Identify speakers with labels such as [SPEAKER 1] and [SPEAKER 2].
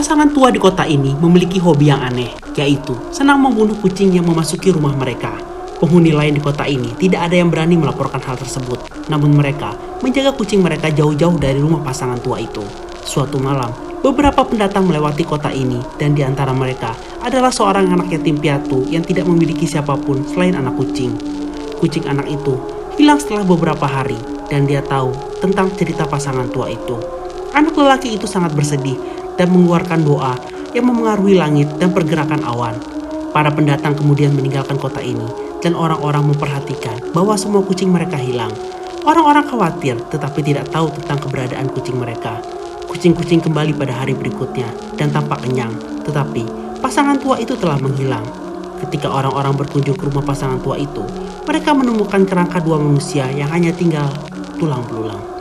[SPEAKER 1] Pasangan tua di kota ini memiliki hobi yang aneh, yaitu senang membunuh kucing yang memasuki rumah mereka. Penghuni lain di kota ini tidak ada yang berani melaporkan hal tersebut, namun mereka menjaga kucing mereka jauh-jauh dari rumah pasangan tua itu. Suatu malam, beberapa pendatang melewati kota ini dan di antara mereka adalah seorang anak yatim piatu yang tidak memiliki siapa pun selain anak kucing. Kucing anak itu hilang setelah beberapa hari dan dia tahu tentang cerita pasangan tua itu. Anak lelaki itu sangat bersedih dan mengeluarkan doa yang memengaruhi langit dan pergerakan awan. Para pendatang kemudian meninggalkan kota ini dan orang-orang memperhatikan bahwa semua kucing mereka hilang. Orang-orang khawatir tetapi tidak tahu tentang keberadaan kucing mereka. Kucing-kucing kembali pada hari berikutnya dan tampak kenyang, tetapi pasangan tua itu telah menghilang. Ketika orang-orang berkunjung ke rumah pasangan tua itu, mereka menemukan kerangka dua manusia yang hanya tinggal tulang belulang.